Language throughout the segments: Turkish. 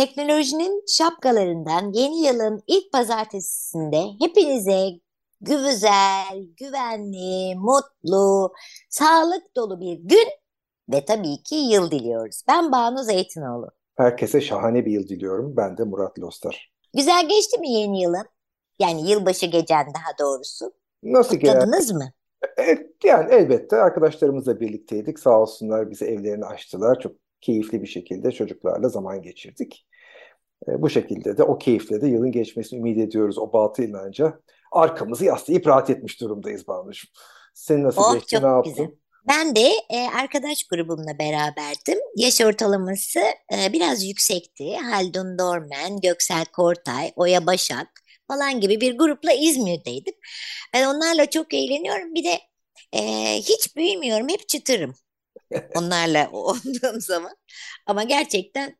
Teknolojinin şapkalarından yeni yılın ilk pazartesisinde hepinize güzel, güvenli, mutlu, sağlık dolu bir gün ve tabii ki yıl diliyoruz. Ben Banu Zeytinoğlu. Herkese şahane bir yıl diliyorum. Ben de Murat Lostar. Güzel geçti mi yeni yılın? Yani yılbaşı gecen daha doğrusu. Nasıl Kutladınız mı? Evet, yani elbette arkadaşlarımızla birlikteydik. Sağ olsunlar bize evlerini açtılar. Çok keyifli bir şekilde çocuklarla zaman geçirdik. E, bu şekilde de o keyifle de yılın geçmesini ümit ediyoruz o batı inanca. Arkamızı yaslayıp rahat etmiş durumdayız Banu'cum. Senin nasıl oh, geçti, ne yaptın? Güzel. Ben de e, arkadaş grubumla beraberdim. Yaş ortalaması e, biraz yüksekti. Haldun Dormen, Göksel Kortay, Oya Başak falan gibi bir grupla İzmir'deydim. Ben onlarla çok eğleniyorum. Bir de e, hiç büyümüyorum, hep çıtırım onlarla olduğum zaman. Ama gerçekten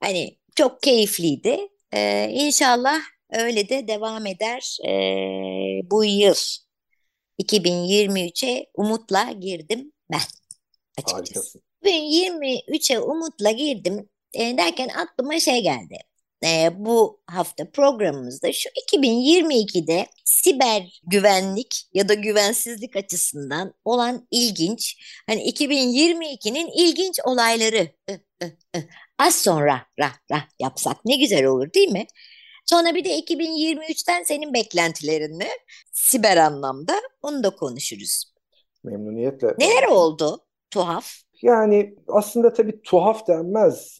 hani çok keyifliydi. Ee, inşallah öyle de devam eder ee, bu yıl. 2023'e umutla girdim ben açıkçası. 2023'e umutla girdim e, derken aklıma şey geldi. E, bu hafta programımızda şu 2022'de siber güvenlik ya da güvensizlik açısından olan ilginç hani 2022'nin ilginç olayları az sonra rah rah yapsak ne güzel olur değil mi? Sonra bir de 2023'ten senin beklentilerin ne? Siber anlamda onu da konuşuruz. Memnuniyetle. Neler oldu tuhaf? Yani aslında tabii tuhaf denmez.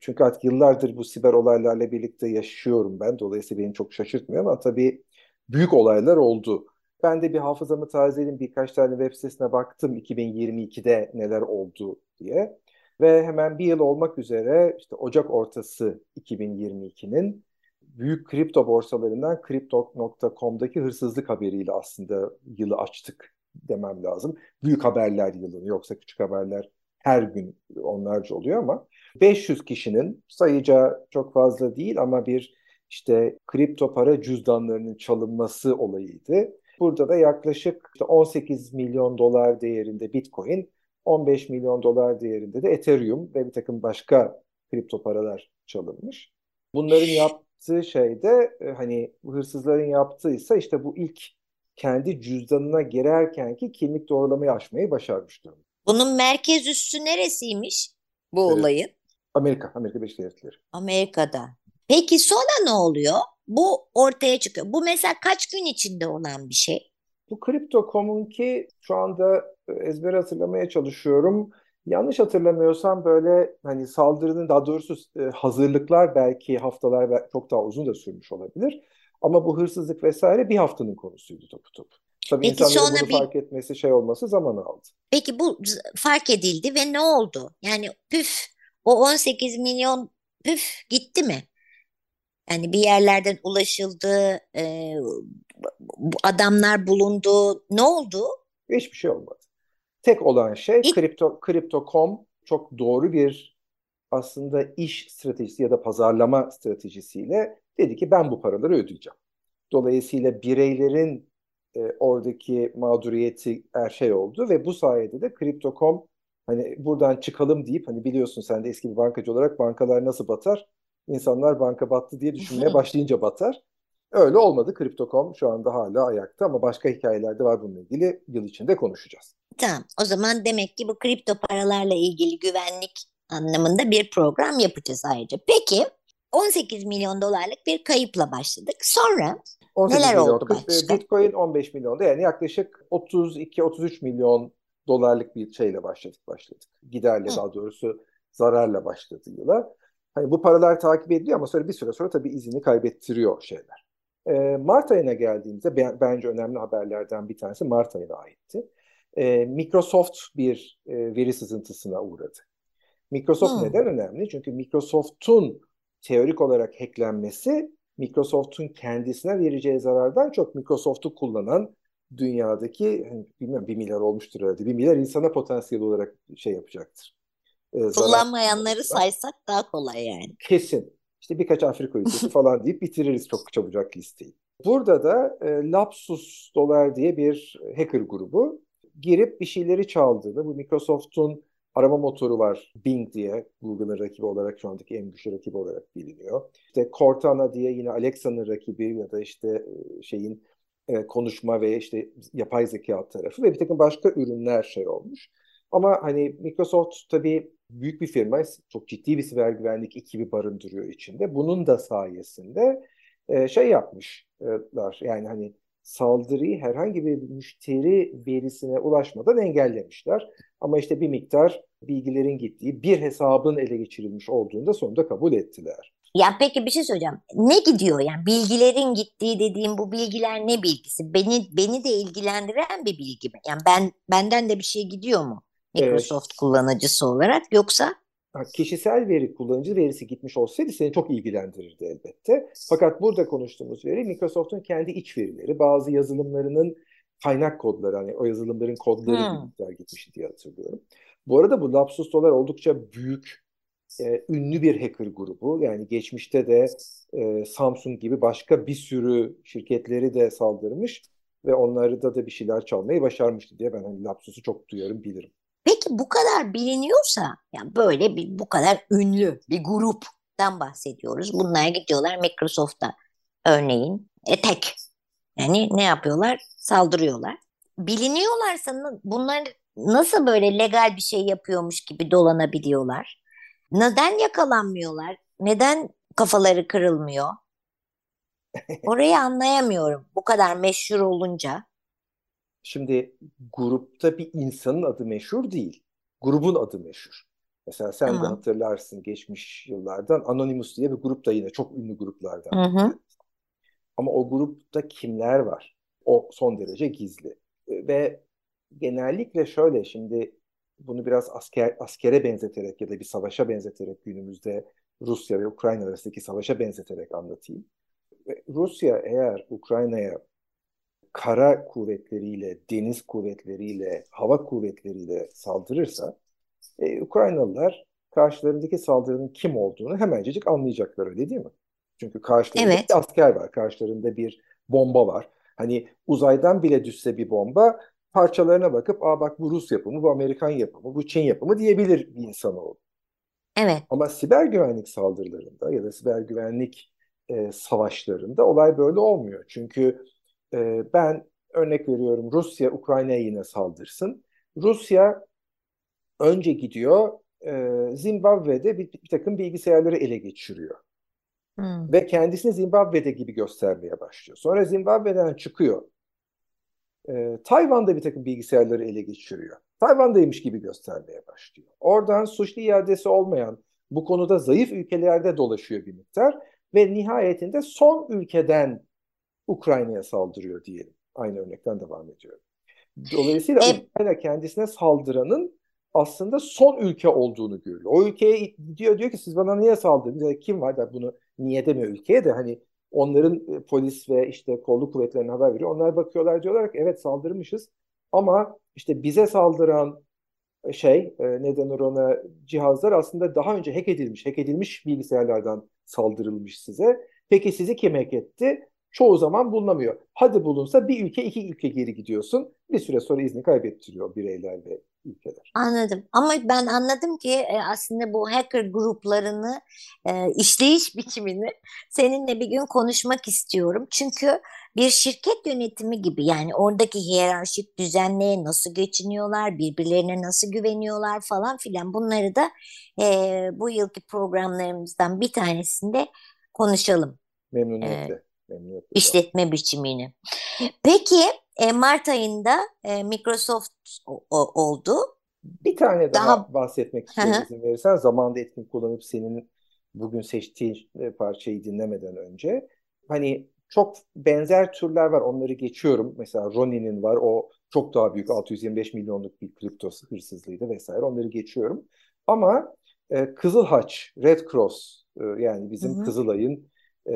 Çünkü artık yıllardır bu siber olaylarla birlikte yaşıyorum ben. Dolayısıyla beni çok şaşırtmıyor ama tabii büyük olaylar oldu. Ben de bir hafızamı tazeledim. Birkaç tane web sitesine baktım 2022'de neler oldu diye. Ve hemen bir yıl olmak üzere işte Ocak ortası 2022'nin büyük kripto borsalarından Crypto.com'daki hırsızlık haberiyle aslında yılı açtık demem lazım. Büyük haberler yılını yoksa küçük haberler her gün onlarca oluyor ama 500 kişinin sayıca çok fazla değil ama bir işte kripto para cüzdanlarının çalınması olayıydı. Burada da yaklaşık işte 18 milyon dolar değerinde Bitcoin, 15 milyon dolar değerinde de Ethereum ve bir takım başka kripto paralar çalınmış. Bunların yaptığı şey de e, hani hırsızların yaptığıysa işte bu ilk kendi cüzdanına girerken ki kimlik doğrulamayı aşmayı başarmış durumda. Bunun merkez üssü neresiymiş bu evet. olayın? Amerika, Amerika Birleşik Devletleri. Amerika'da. Peki sonra ne oluyor? Bu ortaya çıkıyor. Bu mesela kaç gün içinde olan bir şey? Bu Crypto.com'un ki şu anda e, ezber hatırlamaya çalışıyorum. Yanlış hatırlamıyorsam böyle hani saldırının daha doğrusu e, hazırlıklar belki haftalar çok daha uzun da sürmüş olabilir. Ama bu hırsızlık vesaire bir haftanın konusuydu topu topu. Tabii Peki insanların bunu bir... fark etmesi şey olması zaman aldı. Peki bu fark edildi ve ne oldu? Yani püf o 18 milyon püf gitti mi? Yani bir yerlerden ulaşıldı, e, adamlar bulundu. Ne oldu? Hiçbir şey olmadı. Tek olan şey İlk... kripto kripto.com çok doğru bir aslında iş stratejisi ya da pazarlama stratejisiyle dedi ki ben bu paraları ödeyeceğim. Dolayısıyla bireylerin e, oradaki mağduriyeti her şey oldu ve bu sayede de Crypto.com hani buradan çıkalım deyip hani biliyorsun sen de eski bir bankacı olarak bankalar nasıl batar? İnsanlar banka battı diye düşünmeye başlayınca batar. Öyle olmadı. Crypto.com şu anda hala ayakta ama başka hikayeler de var bununla ilgili. Yıl içinde konuşacağız. Tamam. O zaman demek ki bu kripto paralarla ilgili güvenlik anlamında bir program yapacağız ayrıca. Peki 18 milyon dolarlık bir kayıpla başladık. Sonra neler milyon, oldu başka? Bitcoin 15 milyonda yani yaklaşık 32-33 milyon dolarlık bir şeyle başladık başladık. Giderle Hı. daha doğrusu zararla başladı yıla. Hani bu paralar takip ediliyor ama sonra bir süre sonra tabii izini kaybettiriyor şeyler. E, Mart ayına geldiğimizde ben, bence önemli haberlerden bir tanesi Mart ayına aitti. E, Microsoft bir e, veri sızıntısına uğradı. Microsoft hmm. neden önemli? Çünkü Microsoft'un teorik olarak hacklenmesi Microsoft'un kendisine vereceği zarardan çok Microsoft'u kullanan dünyadaki hani bilmiyorum bir milyar olmuştur herhalde. Bir milyar insana potansiyel olarak şey yapacaktır. E, Kullanmayanları saysak daha kolay yani. Kesin. İşte birkaç Afrika ülkesi falan deyip bitiririz çok çabucak listeyi. Burada da e, Lapsus Dolar diye bir hacker grubu girip bir şeyleri çaldığını, bu Microsoft'un arama motoru var Bing diye Google'ın rakibi olarak şu andaki en güçlü rakibi olarak biliniyor. İşte Cortana diye yine Alexa'nın rakibi ya da işte e, şeyin e, konuşma ve işte yapay zeka tarafı ve bir takım başka ürünler şey olmuş. Ama hani Microsoft tabii büyük bir firma, çok ciddi bir siber güvenlik ekibi barındırıyor içinde. Bunun da sayesinde e, şey yapmışlar yani hani saldırıyı herhangi bir müşteri verisine ulaşmadan engellemişler. Ama işte bir miktar bilgilerin gittiği bir hesabın ele geçirilmiş olduğunu da sonunda kabul ettiler. Ya peki bir şey söyleyeceğim. Ne gidiyor yani bilgilerin gittiği dediğim bu bilgiler ne bilgisi? Beni beni de ilgilendiren bir bilgi mi? Yani ben benden de bir şey gidiyor mu? Microsoft evet. kullanıcısı olarak yoksa kişisel veri, kullanıcı verisi gitmiş olsaydı seni çok ilgilendirirdi elbette. Fakat burada konuştuğumuz veri Microsoft'un kendi iç verileri, bazı yazılımlarının kaynak kodları, hani o yazılımların kodları hmm. gitmiş diye hatırlıyorum. Bu arada bu Lapsus Dolar oldukça büyük, e, ünlü bir hacker grubu. Yani geçmişte de e, Samsung gibi başka bir sürü şirketleri de saldırmış ve onları da da bir şeyler çalmayı başarmıştı diye ben hani Lapsus'u çok duyarım, bilirim. Peki bu kadar biliniyorsa yani böyle bir bu kadar ünlü bir gruptan bahsediyoruz. Bunlar gidiyorlar Microsoft'ta örneğin etek yani ne yapıyorlar? Saldırıyorlar. Biliniyorlarsa bunlar nasıl böyle legal bir şey yapıyormuş gibi dolanabiliyorlar? Neden yakalanmıyorlar? Neden kafaları kırılmıyor? Orayı anlayamıyorum. Bu kadar meşhur olunca. Şimdi grupta bir insanın adı meşhur değil. Grubun adı meşhur. Mesela sen tamam. de hatırlarsın geçmiş yıllardan Anonymous diye bir grup da yine çok ünlü gruplardan. Hı hı. Ama o grupta kimler var? O son derece gizli. Ve genellikle şöyle şimdi bunu biraz asker askere benzeterek ya da bir savaşa benzeterek günümüzde Rusya ve Ukrayna arasındaki savaşa benzeterek anlatayım. Rusya eğer Ukrayna'ya kara kuvvetleriyle, deniz kuvvetleriyle, hava kuvvetleriyle saldırırsa e, Ukraynalılar karşılarındaki saldırının kim olduğunu hemencecik anlayacaklar öyle değil mi? Çünkü karşılarında evet. bir asker var, karşılarında bir bomba var. Hani uzaydan bile düşse bir bomba parçalarına bakıp aa bak bu Rus yapımı, bu Amerikan yapımı, bu Çin yapımı diyebilir bir insanoğlu. Evet. Ama siber güvenlik saldırılarında ya da siber güvenlik e, savaşlarında olay böyle olmuyor. Çünkü e, ben örnek veriyorum Rusya Ukrayna'ya yine saldırsın. Rusya önce gidiyor e, Zimbabwe'de bir, bir takım bilgisayarları ele geçiriyor. Hmm. Ve kendisini Zimbabwe'de gibi göstermeye başlıyor. Sonra Zimbabwe'den çıkıyor. E, Tayvan'da bir takım bilgisayarları ele geçiriyor. Tayvan'daymış gibi göstermeye başlıyor. Oradan suçlu iadesi olmayan bu konuda zayıf ülkelerde dolaşıyor bir miktar ve nihayetinde son ülkeden Ukrayna'ya saldırıyor diyelim. Aynı örnekten devam ediyorum. Dolayısıyla e, Ukrayna kendisine saldıranın aslında son ülke olduğunu görüyor. O ülkeye diyor diyor ki siz bana niye saldırdınız? Yani kim var da bunu niye demiyor ülkeye de hani onların e, polis ve işte kolluk kuvvetlerine haber veriyor. Onlar bakıyorlar diyorlar ki evet saldırmışız ama işte bize saldıran e, şey e, neden ona cihazlar aslında daha önce hack edilmiş, hack edilmiş bilgisayarlardan saldırılmış size. Peki sizi kim hack etti? Çoğu zaman bulunamıyor. Hadi bulunsa bir ülke iki ülke geri gidiyorsun. Bir süre sonra izni kaybettiriyor bireyler ve ülkeler. Anladım. Ama ben anladım ki e, aslında bu hacker gruplarını e, işleyiş biçimini seninle bir gün konuşmak istiyorum. Çünkü bir şirket yönetimi gibi yani oradaki hiyerarşik düzenle nasıl geçiniyorlar, birbirlerine nasıl güveniyorlar falan filan bunları da e, bu yılki programlarımızdan bir tanesinde konuşalım. Memnuniyetle. Ee, işletme biçimini. Peki e, Mart ayında e, Microsoft oldu. Bir tane daha, daha... bahsetmek istiyorum izin verirsen. Zamanında etkin kullanıp senin bugün seçtiğin e, parçayı dinlemeden önce. Hani çok benzer türler var. Onları geçiyorum. Mesela Ronin'in var. O çok daha büyük 625 milyonluk bir kripto hırsızlığıydı vesaire. Onları geçiyorum. Ama e, Kızıl Haç, Red Cross e, yani bizim hı hı. Kızılay'ın e,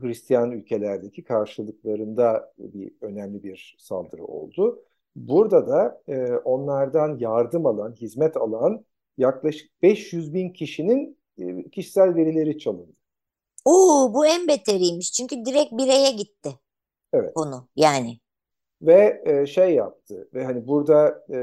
Hristiyan ülkelerdeki karşılıklarında bir önemli bir saldırı oldu. Burada da e, onlardan yardım alan, hizmet alan yaklaşık 500 bin kişinin e, kişisel verileri çalındı. Oo bu en beteriymiş çünkü direkt bireye gitti. Evet. Konu yani. Ve e, şey yaptı ve hani burada e,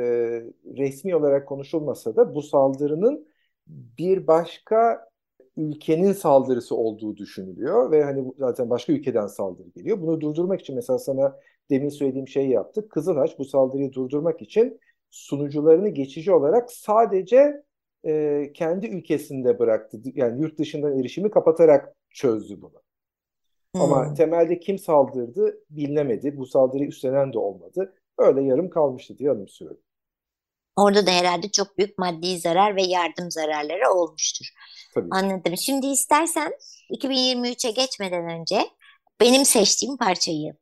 resmi olarak konuşulmasa da bu saldırının bir başka ülkenin saldırısı olduğu düşünülüyor ve hani zaten başka ülkeden saldırı geliyor. Bunu durdurmak için mesela sana demin söylediğim şeyi yaptık. Kızılhaç bu saldırıyı durdurmak için sunucularını geçici olarak sadece e, kendi ülkesinde bıraktı. Yani yurt dışından erişimi kapatarak çözdü bunu. Hmm. Ama temelde kim saldırdı bilinemedi. Bu saldırıyı üstlenen de olmadı. Öyle yarım kalmıştı diye anımsıyorum. Orada da herhalde çok büyük maddi zarar ve yardım zararları olmuştur. Tabii. Anladım. Şimdi istersen 2023'e geçmeden önce benim seçtiğim parçayı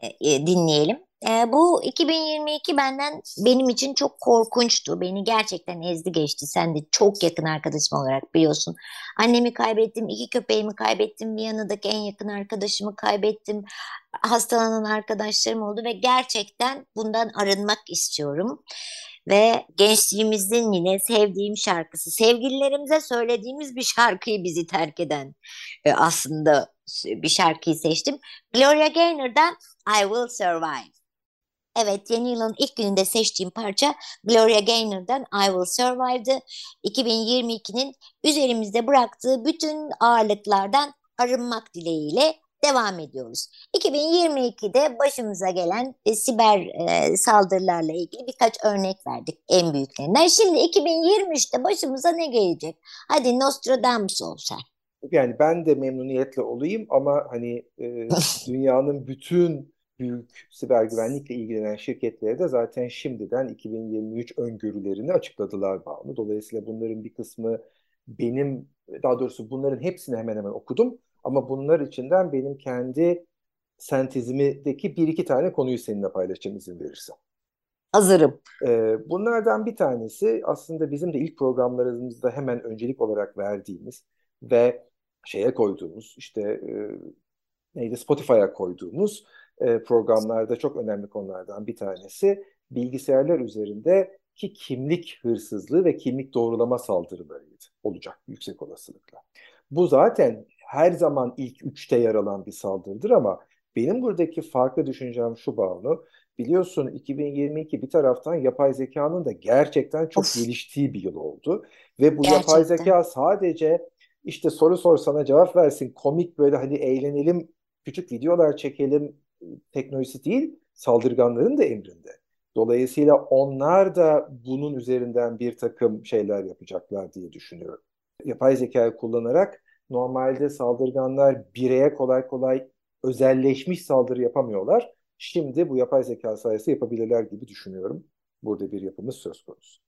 e, e, dinleyelim. E, bu 2022 benden benim için çok korkunçtu. Beni gerçekten ezdi geçti. Sen de çok yakın arkadaşım olarak biliyorsun. Annemi kaybettim, iki köpeğimi kaybettim, bir yanındaki en yakın arkadaşımı kaybettim. Hastalanan arkadaşlarım oldu ve gerçekten bundan arınmak istiyorum ve gençliğimizin yine sevdiğim şarkısı, sevgililerimize söylediğimiz bir şarkıyı bizi terk eden e, aslında bir şarkıyı seçtim. Gloria Gaynor'dan I Will Survive. Evet yeni yılın ilk gününde seçtiğim parça Gloria Gaynor'dan I Will Survive'dı. 2022'nin üzerimizde bıraktığı bütün ağırlıklardan arınmak dileğiyle devam ediyoruz. 2022'de başımıza gelen e, siber e, saldırılarla ilgili birkaç örnek verdik en büyüklerinden. Şimdi 2023'te başımıza ne gelecek? Hadi Nostradamus olsa. Yani ben de memnuniyetle olayım ama hani e, dünyanın bütün büyük siber güvenlikle ilgilenen şirketleri de zaten şimdiden 2023 öngörülerini açıkladılar bağımlı. Dolayısıyla bunların bir kısmı benim daha doğrusu bunların hepsini hemen hemen okudum. Ama bunlar içinden benim kendi sentezimdeki bir iki tane konuyu seninle paylaşacağım izin verirsen. Hazırım. Ee, bunlardan bir tanesi aslında bizim de ilk programlarımızda hemen öncelik olarak verdiğimiz ve şeye koyduğumuz işte e, neydi Spotify'a koyduğumuz e, programlarda çok önemli konulardan bir tanesi bilgisayarlar üzerinde ki kimlik hırsızlığı ve kimlik doğrulama saldırılarıydı olacak yüksek olasılıkla. Bu zaten her zaman ilk üçte yer alan bir saldırıdır ama benim buradaki farklı düşüncem şu Banu. Biliyorsun 2022 bir taraftan yapay zekanın da gerçekten çok of. geliştiği bir yıl oldu. Ve bu gerçekten. yapay zeka sadece işte soru sor sana cevap versin, komik böyle hani eğlenelim, küçük videolar çekelim teknolojisi değil, saldırganların da emrinde. Dolayısıyla onlar da bunun üzerinden bir takım şeyler yapacaklar diye düşünüyorum. Yapay zekayı kullanarak normalde saldırganlar bireye kolay kolay özelleşmiş saldırı yapamıyorlar. Şimdi bu yapay zeka sayesinde yapabilirler gibi düşünüyorum. Burada bir yapımız söz konusu.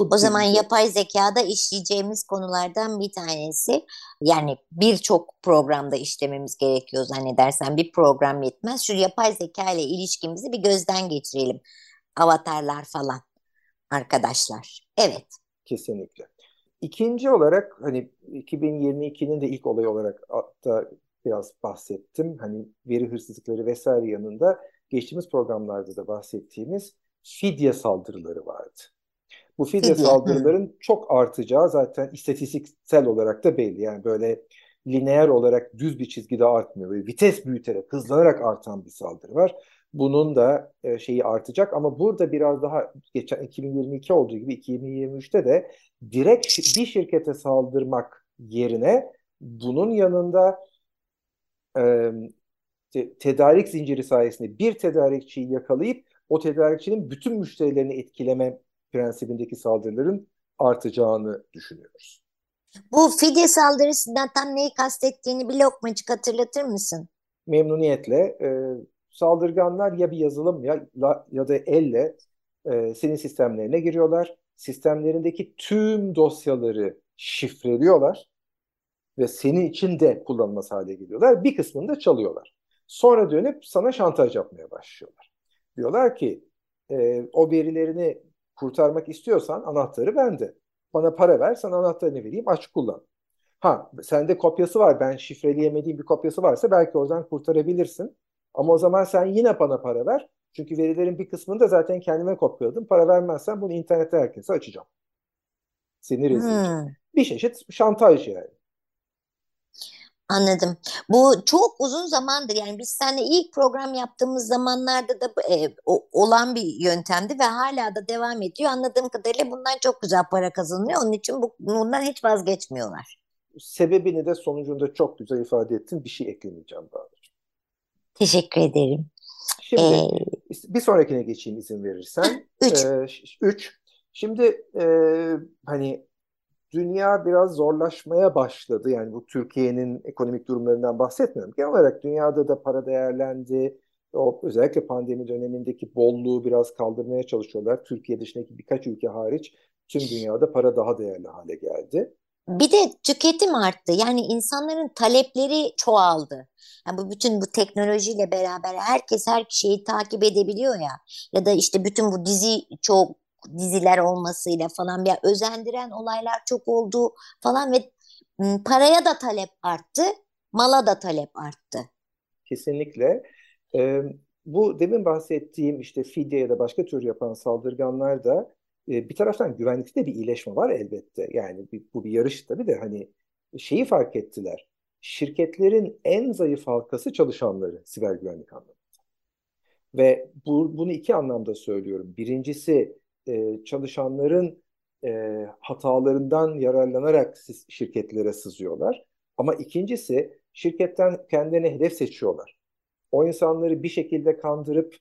O zaman yapay zekada işleyeceğimiz konulardan bir tanesi yani birçok programda işlememiz gerekiyor zannedersen bir program yetmez. Şu yapay zeka ile ilişkimizi bir gözden geçirelim. Avatarlar falan arkadaşlar. Evet. Kesinlikle. İkinci olarak hani 2022'nin de ilk olayı olarak da biraz bahsettim. Hani veri hırsızlıkları vesaire yanında geçtiğimiz programlarda da bahsettiğimiz fidye saldırıları vardı. Bu fidye saldırıların çok artacağı zaten istatistiksel olarak da belli. Yani böyle lineer olarak düz bir çizgide artmıyor. Böyle vites büyüterek, hızlanarak artan bir saldırı var. Bunun da e, şeyi artacak ama burada biraz daha geçen 2022 olduğu gibi 2023'te de direkt bir şirkete saldırmak yerine bunun yanında e, tedarik zinciri sayesinde bir tedarikçiyi yakalayıp o tedarikçinin bütün müşterilerini etkileme prensibindeki saldırıların artacağını düşünüyoruz. Bu fidye saldırısından tam neyi kastettiğini bir lokmacık hatırlatır mısın? Memnuniyetle. E, saldırganlar ya bir yazılım ya, ya da elle e, senin sistemlerine giriyorlar. Sistemlerindeki tüm dosyaları şifreliyorlar ve senin için de kullanılmaz hale geliyorlar. Bir kısmını da çalıyorlar. Sonra dönüp sana şantaj yapmaya başlıyorlar. Diyorlar ki e, o verilerini kurtarmak istiyorsan anahtarı bende. Bana para ver, sana anahtarını vereyim, aç kullan. Ha, sende kopyası var. Ben şifreleyemediğim bir kopyası varsa belki oradan kurtarabilirsin. Ama o zaman sen yine bana para ver. Çünkü verilerin bir kısmını da zaten kendime kopyaladım. Para vermezsen bunu internette herkese açacağım. Seni rezil hmm. Bir çeşit şantaj yani. Anladım. Bu çok uzun zamandır yani biz seninle ilk program yaptığımız zamanlarda da e, o, olan bir yöntemdi ve hala da devam ediyor. Anladığım kadarıyla bundan çok güzel para kazanılıyor. Onun için bu, bundan hiç vazgeçmiyorlar. Sebebini de sonucunda çok güzel ifade ettin. Bir şey eklemeyeceğim daha. Teşekkür ederim. Şimdi ee, bir sonrakine geçeyim izin verirsen. Üç. Ee, üç. Şimdi e, hani dünya biraz zorlaşmaya başladı. Yani bu Türkiye'nin ekonomik durumlarından bahsetmiyorum. Genel olarak dünyada da para değerlendi. O özellikle pandemi dönemindeki bolluğu biraz kaldırmaya çalışıyorlar. Türkiye dışındaki birkaç ülke hariç tüm dünyada para daha değerli hale geldi. Bir de tüketim arttı. Yani insanların talepleri çoğaldı. Yani bu bütün bu teknolojiyle beraber herkes her şeyi takip edebiliyor ya. Ya da işte bütün bu dizi çok diziler olmasıyla falan bir özendiren olaylar çok oldu falan ve paraya da talep arttı, mala da talep arttı. Kesinlikle. Ee, bu demin bahsettiğim işte fidye ya da başka tür yapan saldırganlar da e, bir taraftan güvenlikte bir iyileşme var elbette. Yani bir, bu bir yarış tabii de hani şeyi fark ettiler. Şirketlerin en zayıf halkası çalışanları siber güvenlik anlamında. Ve bu, bunu iki anlamda söylüyorum. Birincisi e, çalışanların e, hatalarından yararlanarak şirketlere sızıyorlar. Ama ikincisi şirketten kendine hedef seçiyorlar. O insanları bir şekilde kandırıp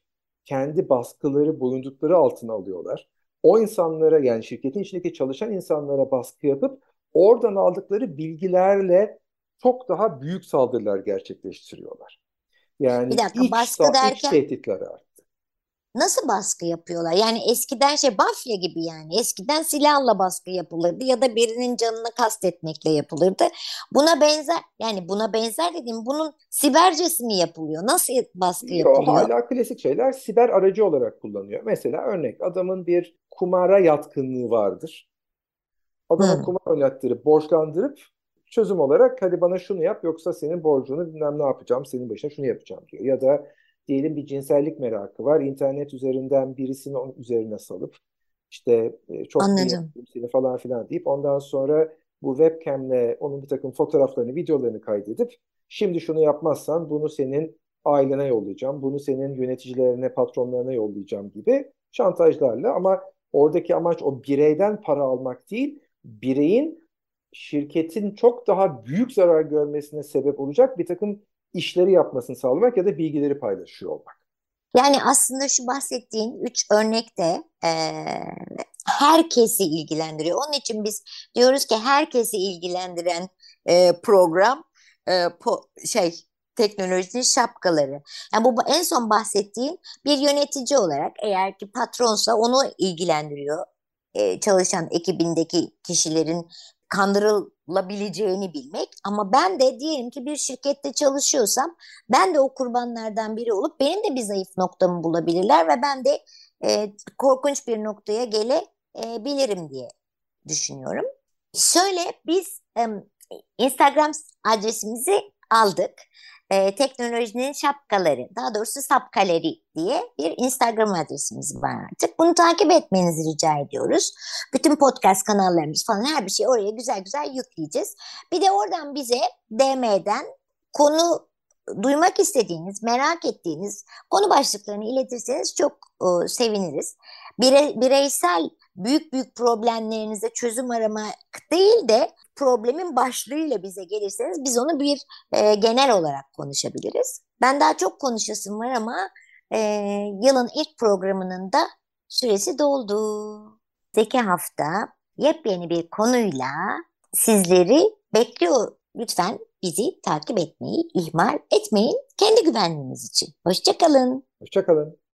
kendi baskıları, boyundukları altına alıyorlar. O insanlara yani şirketin içindeki çalışan insanlara baskı yapıp oradan aldıkları bilgilerle çok daha büyük saldırılar gerçekleştiriyorlar. Yani bir dakika, iç, baskı derken, iç tehditler artık. Nasıl baskı yapıyorlar? Yani eskiden şey mafya gibi yani. Eskiden silahla baskı yapılırdı ya da birinin canını kastetmekle yapılırdı. Buna benzer yani buna benzer dediğim bunun sibercesi mi yapılıyor? Nasıl baskı yapılıyor? Yo, hala klasik şeyler siber aracı olarak kullanıyor. Mesela örnek adamın bir kumara yatkınlığı vardır. Adamı hmm. kumar oynattırıp borçlandırıp çözüm olarak hadi bana şunu yap yoksa senin borcunu bilmem ne yapacağım senin başına şunu yapacağım diyor. Ya da diyelim bir cinsellik merakı var. İnternet üzerinden birisini onun üzerine salıp işte e, çok seni falan filan deyip ondan sonra bu webcamle onun bir takım fotoğraflarını, videolarını kaydedip şimdi şunu yapmazsan bunu senin ailene yollayacağım, bunu senin yöneticilerine, patronlarına yollayacağım gibi şantajlarla ama oradaki amaç o bireyden para almak değil, bireyin şirketin çok daha büyük zarar görmesine sebep olacak bir takım işleri yapmasını sağlamak ya da bilgileri paylaşıyor olmak. Yani aslında şu bahsettiğin üç örnekte e, herkesi ilgilendiriyor. Onun için biz diyoruz ki herkesi ilgilendiren e, program e, po, şey teknolojinin şapkaları. Yani bu en son bahsettiğim bir yönetici olarak eğer ki patronsa onu ilgilendiriyor. E, çalışan ekibindeki kişilerin kandırılabileceğini bilmek. Ama ben de diyelim ki bir şirkette çalışıyorsam ben de o kurbanlardan biri olup benim de bir zayıf noktamı bulabilirler ve ben de e, korkunç bir noktaya gelebilirim diye düşünüyorum. Şöyle biz e, Instagram adresimizi aldık e, teknolojinin şapkaları, daha doğrusu sapkaleri diye bir Instagram adresimiz var artık. Bunu takip etmenizi rica ediyoruz. Bütün podcast kanallarımız falan her bir şey oraya güzel güzel yükleyeceğiz. Bir de oradan bize DM'den konu duymak istediğiniz, merak ettiğiniz konu başlıklarını iletirseniz çok e, seviniriz. Bire, bireysel büyük büyük problemlerinize çözüm aramak değil de problemin başlığıyla bize gelirseniz biz onu bir e, genel olarak konuşabiliriz. Ben daha çok konuşasım var ama e, yılın ilk programının da süresi doldu. Zeki hafta yepyeni bir konuyla sizleri bekliyor. Lütfen bizi takip etmeyi ihmal etmeyin kendi güvenliğiniz için. Hoşçakalın. Hoşçakalın.